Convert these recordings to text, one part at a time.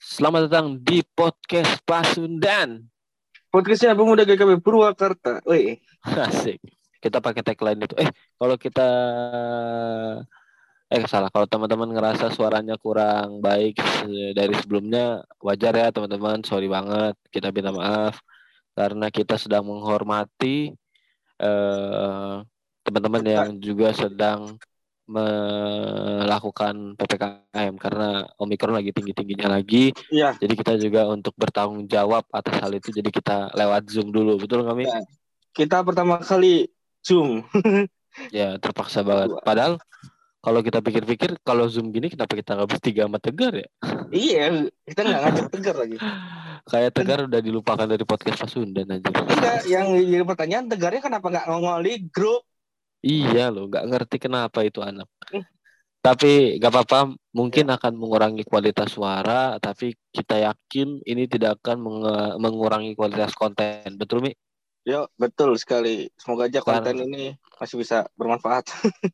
Selamat datang di podcast Pasundan. Podcastnya Abang Muda GKB Purwakarta. Wih, Asik. Kita pakai tagline itu. Eh, kalau kita eh salah kalau teman-teman ngerasa suaranya kurang baik dari sebelumnya wajar ya teman-teman sorry banget kita minta maaf karena kita sedang menghormati eh, teman-teman yang juga sedang melakukan ppkm karena omikron lagi tinggi tingginya lagi iya. jadi kita juga untuk bertanggung jawab atas hal itu jadi kita lewat zoom dulu betul kami Ya. Kita pertama kali Zoom. ya terpaksa banget padahal kalau kita pikir-pikir kalau zoom gini kenapa kita nggak bertiga sama tegar ya iya, kita nggak ngajak tegar lagi. kayak tegar udah dilupakan dari podcast Pasundan aja Enggak, yang jadi pertanyaan tegarnya kenapa nggak ngomong di grup? Iya loh nggak ngerti kenapa itu anak Hmm. tapi gak apa-apa mungkin akan mengurangi kualitas suara tapi kita yakin ini tidak akan menge- mengurangi kualitas konten betul mi Yo, betul sekali. Semoga aja konten Karena- ini masih bisa bermanfaat.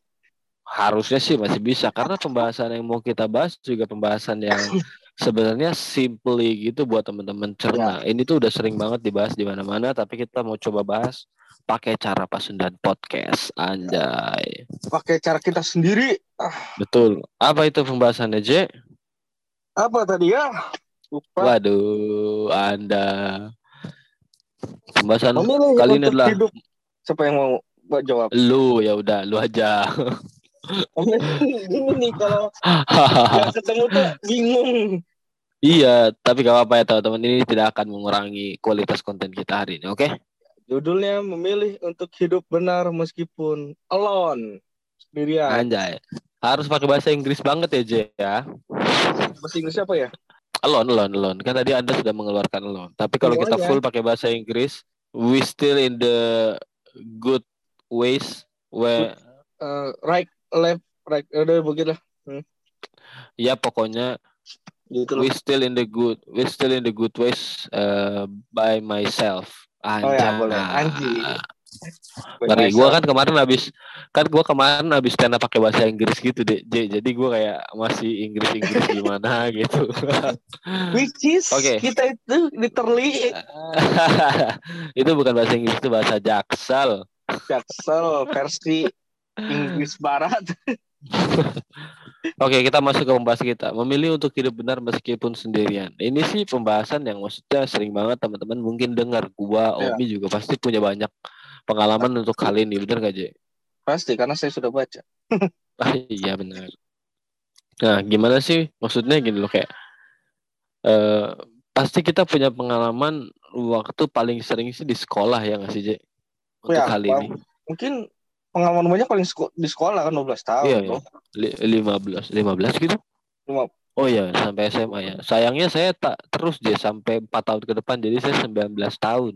harusnya sih masih bisa karena pembahasan yang mau kita bahas juga pembahasan yang sebenarnya simply gitu buat teman-teman cerna. Ini tuh udah sering banget dibahas di mana-mana tapi kita mau coba bahas pakai cara Pasundan podcast anjay. Pakai cara kita sendiri. Ah, Betul. Apa itu pembahasannya, J? apa tadi ya? Lupa. Waduh, Anda. Pembahasan Memilih kali ini adalah hidup. Siapa yang mau buat jawab? lu ya udah lu aja. Ini nih kalau ketemu tuh bingung. iya, tapi gak apa-apa ya teman-teman ini tidak akan mengurangi kualitas konten kita hari ini, oke? Judulnya memilih untuk hidup benar meskipun alone sendirian. Anjay. Harus pakai bahasa Inggris banget ya, J ya. Bahasa Inggris apa ya? Alone, alone, alone. Kan tadi Anda sudah mengeluarkan alone. Tapi kalau kita Semuanya. full pakai bahasa Inggris, we still in the good ways where Eh, right, left, right. Udah begitu lah. ya pokoknya Gitu we still in the good we still in the good ways uh, by myself. Oh ya, boleh. Anjing. Ngeri. Gua kan kemarin habis kan gua kemarin habis stand pakai bahasa Inggris gitu deh. Jadi gua kayak masih Inggris-Inggris gimana gitu. Which is Oke. kita itu literally itu bukan bahasa Inggris itu bahasa Jaksel. Jaksel versi Inggris Barat. Oke, kita masuk ke pembahasan kita. Memilih untuk hidup benar meskipun sendirian. Ini sih pembahasan yang maksudnya sering banget teman-teman mungkin dengar. Gua, Iya. Omi juga pasti punya banyak pengalaman untuk kali ini. Bener gak, J? Pasti karena saya sudah baca. Ah, iya benar. Nah, gimana sih maksudnya gini loh kayak eh pasti kita punya pengalaman waktu paling sering sih di sekolah ya nggak sih, J? Untuk Ya, kali ini. Mungkin pengalaman banyak paling di sekolah kan 12 tahun. Iya, bro. Li- 15 15 gitu. Oh iya, sampai SMA ya. Sayangnya saya tak terus J sampai 4 tahun ke depan jadi saya 19 tahun.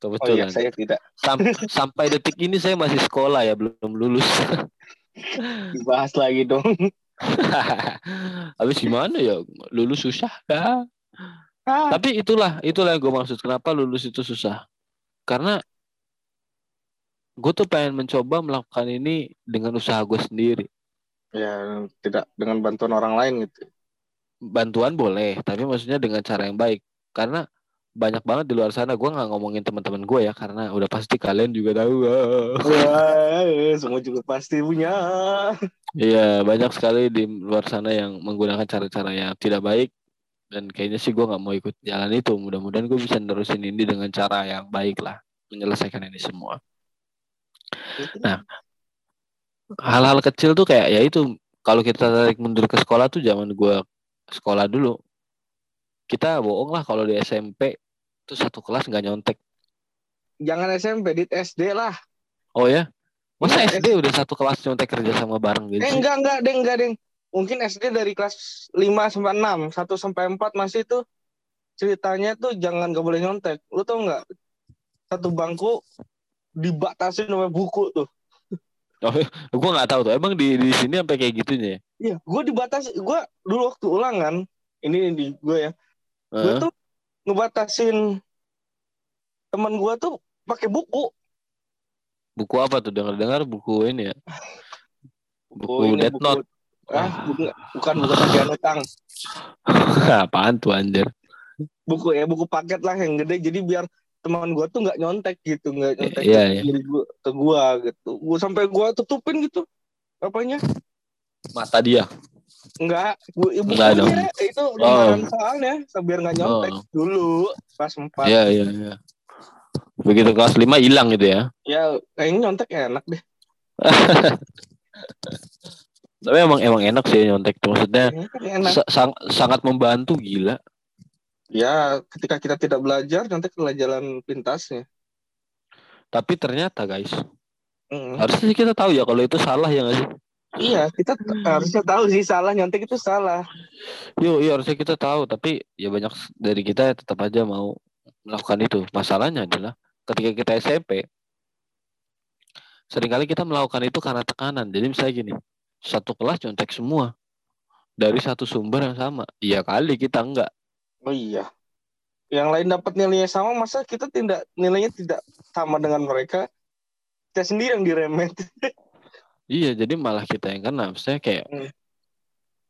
Oh Kebetulan. iya, saya tidak Sam- sampai detik ini saya masih sekolah ya, belum lulus. dibahas lagi dong. Habis gimana ya? Lulus susah ya. Ah, Tapi itulah, itulah yang gue maksud. Kenapa lulus itu susah? Karena gue tuh pengen mencoba melakukan ini dengan usaha gue sendiri. ya tidak dengan bantuan orang lain gitu. Bantuan boleh, tapi maksudnya dengan cara yang baik. Karena banyak banget di luar sana. Gue nggak ngomongin teman-teman gue ya, karena udah pasti kalian juga tahu. ah. Wah, semua juga pasti punya. Iya, banyak sekali di luar sana yang menggunakan cara-cara yang tidak baik. Dan kayaknya sih gue nggak mau ikut jalan itu. Mudah-mudahan gue bisa nerusin ini dengan cara yang baik lah, menyelesaikan ini semua. Nah, hal-hal kecil tuh kayak ya itu kalau kita tarik mundur ke sekolah tuh zaman gua sekolah dulu kita bohong lah kalau di SMP tuh satu kelas nggak nyontek Jangan SMP, di SD lah. oh ya masa Iya, SD udah satu kelas nyontek kerja sama bareng gitu Eh enggak enggak deng enggak deng. Mungkin SD dari kelas 5 sampai 6, 1 sampai 4 masih tuh ceritanya tuh jangan gak boleh nyontek. Lu tau nggak? Satu bangku dibatasi sama buku tuh. oh, gua nggak tahu tuh emang di di sini sampai kayak gitunya ya Iya, gue dibatasi. Gue dulu waktu ulangan, ini di gue ya. Gue Hah? tuh ngebatasin teman gue tuh pakai buku. buku apa tuh dengar dengar buku ini ya buku ini Death Note Ah, buku, bukan buku tagihan utang. Apaan tuh anjir? Buku ya, buku paket lah yang gede. Jadi biar teman gua tuh nggak nyontek gitu, nggak nyontek Iya, ke, iya. diri gua, ke gua gitu. Gua sampai gua tutupin gitu. Apanya? Mata dia. Enggak, gua ya Enggak dong. bukunya itu lembaran soalnya biar nggak nyontek Oh. dulu pas empat. Iya, iya, iya. Begitu kelas 5 hilang gitu ya. Ya kayaknya nyontek enak deh. Tapi emang emang enak sih nyontek tuh. Maksudnya Kayaknya enak. sa- sang- sangat membantu gila. Ya ketika kita tidak belajar nyontek adalah jalan pintasnya. Tapi ternyata guys, Mm. harusnya kita tahu ya kalau itu salah ya nggak sih? Iya, kita t- harusnya tahu sih salah nyontek itu salah. Yuk, iya harusnya kita tahu. Tapi ya banyak dari kita tetap aja mau melakukan itu. Masalahnya adalah ketika kita SMP, sering kali kita melakukan itu karena tekanan. Jadi misalnya gini, satu kelas nyontek semua dari satu sumber yang sama. Iya kali kita enggak. Oh iya. Yang lain dapat nilainya sama, masa kita tidak nilainya tidak sama dengan mereka? Kita sendiri yang diremet. Iya, jadi malah kita yang kena. Misalnya kayak, Hmm.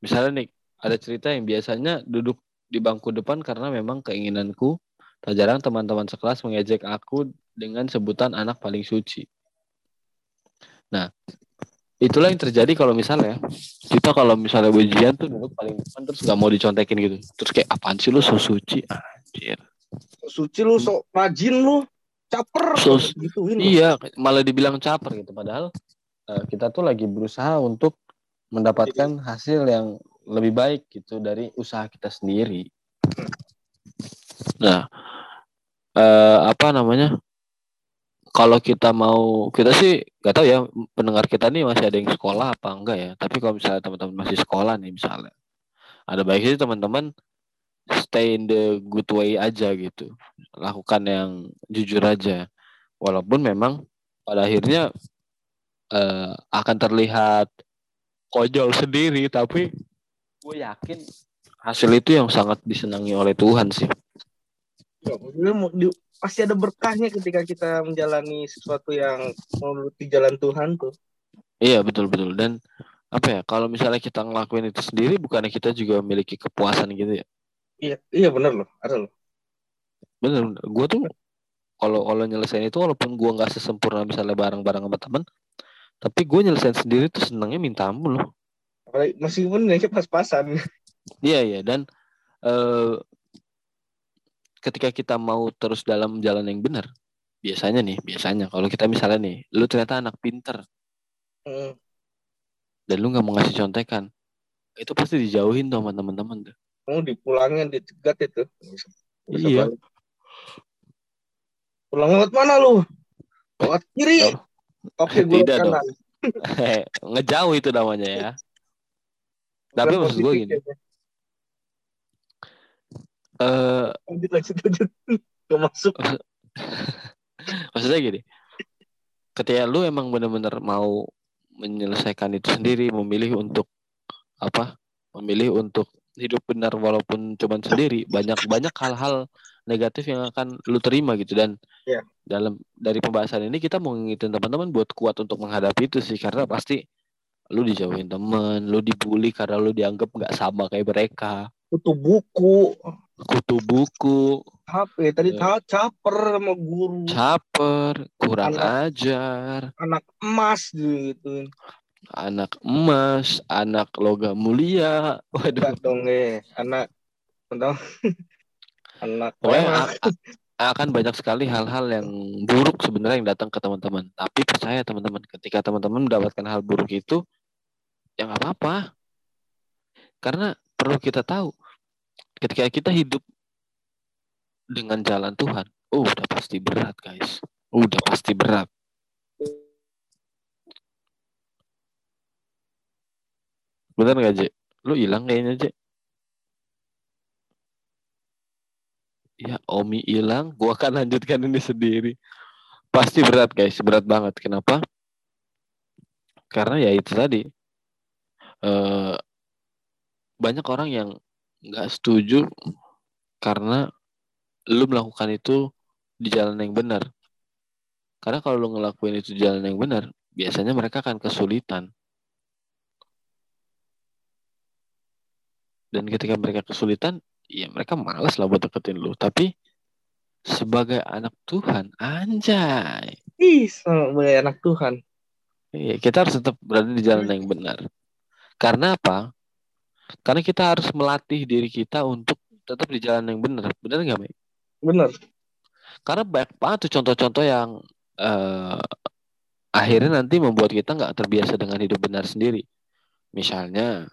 misalnya nih, ada cerita yang biasanya duduk di bangku depan karena memang keinginanku, tak jarang teman-teman sekelas mengejek aku dengan sebutan anak paling suci. Nah, itulah yang terjadi kalau misalnya, kita kalau misalnya ujian tuh duduk paling depan terus nggak mau dicontekin gitu. Terus kayak, apaan sih lu so suci? Anjir. Suci lu, sok rajin lu, caper. So- gituin. Iya, malah dibilang caper gitu. Padahal eh, kita tuh lagi berusaha untuk mendapatkan hasil yang lebih baik gitu dari usaha kita sendiri. Nah, eh, apa namanya? Kalau kita mau, kita sih nggak tahu ya pendengar kita nih masih ada yang sekolah apa enggak ya. Tapi kalau misalnya teman-teman masih sekolah nih misalnya, ada baiknya sih teman-teman stay in the good way aja gitu. Lakukan yang jujur aja. Walaupun memang pada akhirnya eh, akan terlihat konyol sendiri, tapi gue yakin hasil itu yang sangat disenangi oleh Tuhan sih. Ya, maksudnya mau di- pasti ada berkahnya ketika kita menjalani sesuatu yang menuruti jalan Tuhan tuh. Iya betul betul dan apa ya kalau misalnya kita ngelakuin itu sendiri bukannya kita juga memiliki kepuasan gitu ya Iya, iya bener loh, ada loh. bener gue tuh kalau kalau nyelesain itu walaupun gue nggak sesempurna misalnya bareng-bareng sama teman tapi gue nyelesain sendiri tuh senangnya minta ampun loh Apalagi meskipun nilainya pas-pasan. Iya iya dan eh, ketika kita mau terus dalam jalan yang benar, biasanya nih, biasanya kalau kita misalnya nih, lu ternyata anak pinter Hmm. dan lu nggak mau ngasih contekan, itu pasti dijauhin tuh sama teman-teman tuh. Mau dipulangin, dicegat itu. Bisa Iya. balik. Pulang lewat mana lu? Lewat kiri. Oh. Oke, gue Tidak dong. kanan. Ngejauh itu namanya ya. Tapi maksud gue gini, ya. Eh Lanjut, lanjut, lanjut. Gak masuk. maksudnya gini, ketika lu emang bener-bener mau menyelesaikan itu sendiri, memilih untuk apa? Memilih untuk hidup benar walaupun cuman sendiri, banyak banyak hal-hal negatif yang akan lu terima gitu dan Iya. dalam dari pembahasan ini kita mau ngingetin teman-teman buat kuat untuk menghadapi itu sih karena pasti lu dijauhin temen, lu dibully karena lu dianggap nggak sama kayak mereka, Kutu buku. Kutu buku, HP. Tadi Eh. ta- caper sama guru. caper, kurang Anak. ajar, Anak emas gitu. anak emas, anak logam mulia. Waduh, Enggak dong, eh. Anak. Anak. pokoknya akan banyak sekali hal-hal yang buruk sebenarnya yang datang ke teman-teman. Tapi percaya teman-teman, ketika teman-teman mendapatkan hal buruk itu, ya nggak apa-apa. Karena perlu kita tahu, ketika kita hidup dengan jalan Tuhan, oh, udah pasti berat guys, udah pasti berat. Bener gak, Je? Lu hilang kayaknya, Je. Ya, Omi hilang, gua akan lanjutkan ini sendiri. Pasti berat, guys. Berat banget. Kenapa? Karena ya itu tadi. eh banyak orang yang nggak setuju karena lu melakukan itu di jalan yang benar. Karena kalau lu ngelakuin itu di jalan yang benar, biasanya mereka akan kesulitan. dan ketika mereka kesulitan ya mereka malas lah buat deketin lu. Tapi sebagai anak Tuhan anjay. Ih sebagai anak Tuhan. Iya kita harus tetap berada di jalan yang benar. Karena apa karena kita harus melatih diri kita untuk tetap di jalan yang benar benar nggak Mike? benar karena banyak banget tuh contoh-contoh yang uh, akhirnya nanti membuat kita nggak terbiasa dengan hidup benar sendiri misalnya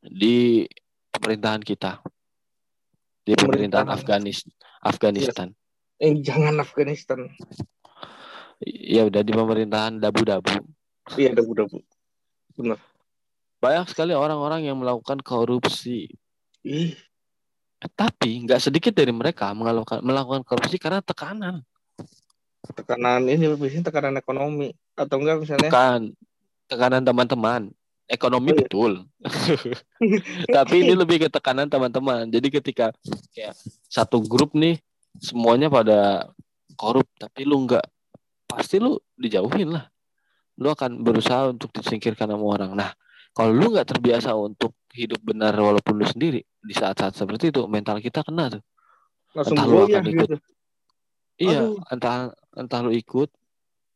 di pemerintahan kita di pemerintahan, pemerintahan. Afganis Afghanistan. Eh jangan Afghanistan. Ya udah di pemerintahan dabu-dabu. Iya dabu-dabu. Benar. Banyak sekali orang-orang yang melakukan korupsi. Ih. Tapi nggak sedikit dari mereka melakukan melakukan korupsi karena tekanan. Tekanan ini biasanya tekanan ekonomi atau enggak misalnya? Tekan, tekanan teman-teman ekonomi oh, iya. betul. Tapi ini lebih ke tekanan teman-teman. Jadi ketika kayak satu grup nih semuanya pada korup, tapi lu nggak pasti lu dijauhin lah. Lu akan berusaha untuk disingkirkan sama orang. Nah, kalau lu nggak terbiasa untuk hidup benar walaupun lu sendiri di saat-saat seperti itu, mental kita kena tuh. Langsung entah lu akan ikut. Gitu. Iya, entah entah lu ikut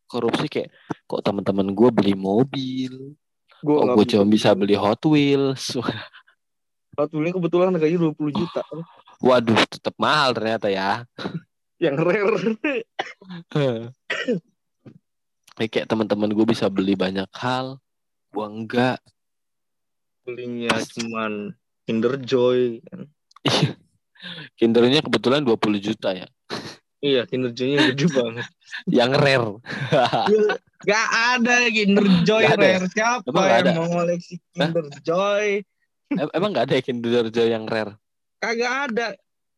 korupsi kayak kok teman-teman gue beli mobil, Gua oh, gue cuma bisa beli Hot Wheels. Hot Wheels kebetulan harganya 20 juta. Waduh, tetap mahal ternyata ya. Yang rare. kayak teman-teman gue bisa beli banyak hal, gue enggak. Belinya cuman Kinder Joy. Kan. Kindernya kebetulan 20 juta ya. Iya, Kinder Joy-nya gede banget. Yang rare. Iya, Gak ada Kinder Joy gak rare. Ada. Siapa emang yang ada? mau koleksi Kinder Hah? Joy? Emang gak ada Kinder Joy yang rare? Kagak ada.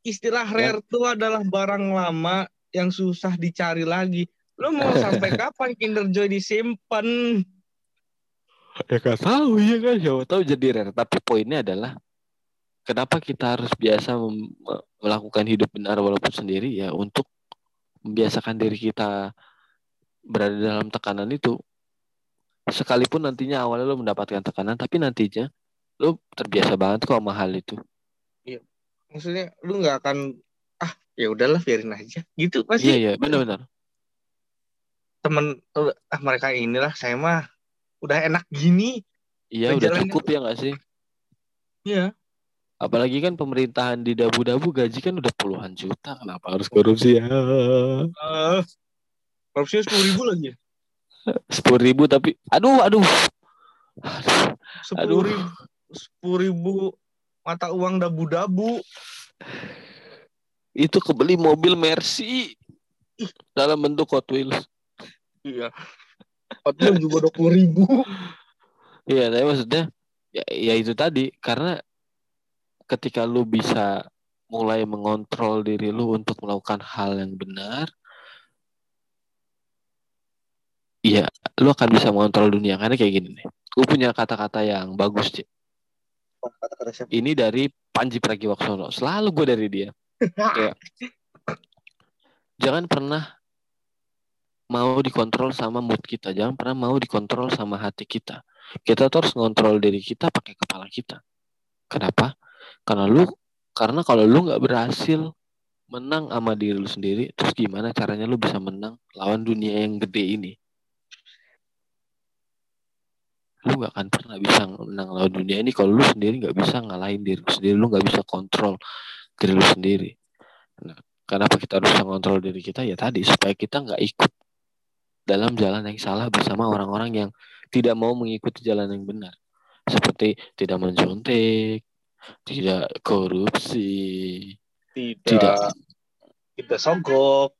Istilah rare itu adalah barang lama yang susah dicari lagi. Lu mau sampai kapan Kinder Joy disimpan? Ya gak tahu ya kan, siapa tahu jadi rare. Tapi poinnya adalah kenapa kita harus biasa melakukan hidup benar walaupun sendiri? Ya untuk membiasakan diri kita berada dalam tekanan itu. Sekalipun nantinya awalnya lo mendapatkan tekanan tapi nantinya lo terbiasa banget kok sama hal itu. Iya. Maksudnya lu nggak akan ah ya udahlah biarin aja. Gitu pasti. Iya iya. Benar-benar temen ah mereka inilah saya mah udah enak gini iya udah cukup ya nggak sih iya apalagi kan pemerintahan di dabu-dabu gaji kan udah puluhan juta kenapa harus korupsi ya uh, Korupsinya sepuluh ribu lagi. Sepuluh ribu tapi, aduh, aduh, sepuluh ribu, sepuluh ribu mata uang dabu-dabu. Itu kebeli mobil Mercy dalam bentuk Hot Wheels. Iya. Hot Wheels juga dua puluh ribu. Iya, tapi maksudnya ya, ya itu tadi karena ketika lu bisa mulai mengontrol diri lu untuk melakukan hal yang benar, Iya, lu akan bisa mengontrol dunia karena kayak gini nih. Gue punya kata-kata yang bagus, Cik. Ini dari Panji Pragiwaksono. Selalu gue dari dia. Kayak, jangan pernah mau dikontrol sama mood kita. Jangan pernah mau dikontrol sama hati kita. Kita terus ngontrol diri kita pakai kepala kita. Kenapa? Karena lu karena kalau lu nggak berhasil menang sama diri lu sendiri, terus gimana caranya lu bisa menang lawan dunia yang gede ini? lu gak akan pernah bisa menang lawan dunia ini kalau lu sendiri nggak bisa ngalahin diri lu sendiri lu nggak bisa kontrol diri lu sendiri nah, kenapa kita harus kontrol diri kita ya tadi supaya kita nggak ikut dalam jalan yang salah bersama orang-orang yang tidak mau mengikuti jalan yang benar. Seperti tidak mencontek tidak korupsi tidak tidak, tidak sogok.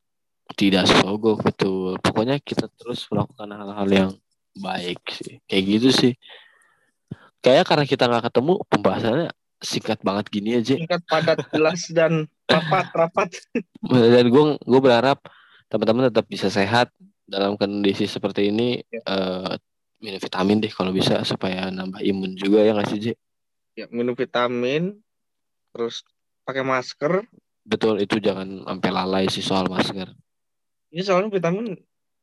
Tidak sogok betul. Pokoknya kita terus melakukan hal-hal yang baik sih. Kayak gitu sih. Kayak karena kita nggak ketemu pembahasannya singkat banget gini aja. Singkat padat jelas dan rapat rapat. Dan gue gue berharap teman-teman tetap bisa sehat dalam kondisi seperti ini ya. uh, minum vitamin deh kalau bisa supaya nambah imun juga ya nggak sih J? ya minum vitamin terus pakai masker betul itu jangan sampai lalai sih soal masker ini soalnya vitamin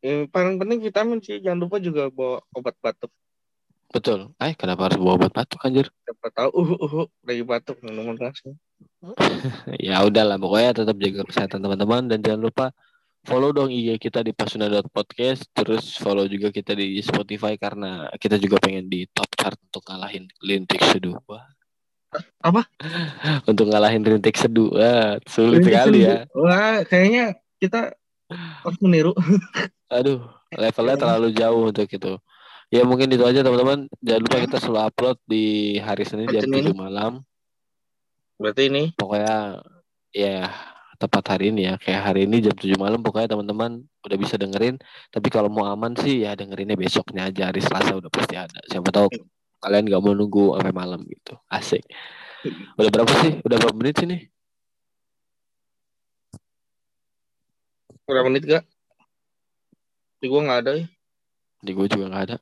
Eh, paling penting vitamin sih. Jangan lupa juga bawa obat batuk. Betul. Eh, kenapa harus bawa obat batuk anjir? Siapa tahu uh uh, uh lagi batuk minuman langsung. ya udahlah, pokoknya tetap jaga kesehatan teman-teman dan jangan lupa follow dong IG kita di pasuna.podcast terus follow juga kita di Spotify karena kita juga pengen di top chart untuk ngalahin Lintik Seduh. Wah. Apa? untuk ngalahin Rintik Seduh. Wah, sulit sekali ya. Wah, kayaknya kita harus meniru. Aduh, levelnya terlalu jauh untuk itu. Ya mungkin itu aja teman-teman. Jangan lupa kita selalu upload di hari Senin jam Senin. 7 malam. Berarti ini Pokoknya ya tepat hari ini ya. Kayak hari ini jam 7 malam pokoknya teman-teman udah bisa dengerin. Tapi kalau mau aman sih ya dengerinnya besoknya aja hari Selasa udah pasti ada. Siapa tahu kalian gak mau nunggu sampai malam gitu. Asik. Udah berapa sih? Udah berapa menit sih nih? berapa menit gak? Di gua nggak ada ya. Di gue juga gak ada.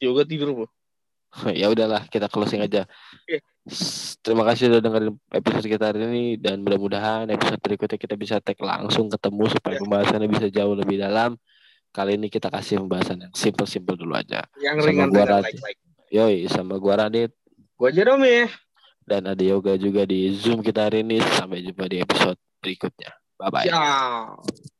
Juga tidur bu. ya udahlah kita closing aja. Oke. Terima kasih udah dengerin episode kita hari ini dan mudah-mudahan episode berikutnya kita bisa tag langsung ketemu supaya Ya. pembahasannya bisa jauh lebih dalam. Kali ini kita kasih pembahasan yang simple-simple dulu aja. Yang Sama ringan gua Radit. like like. Yoi, sama gua Radit Gua Jerome. dan ada Yoga juga di Zoom kita hari ini. Sampai jumpa di episode berikutnya. Bye bye. Ciao.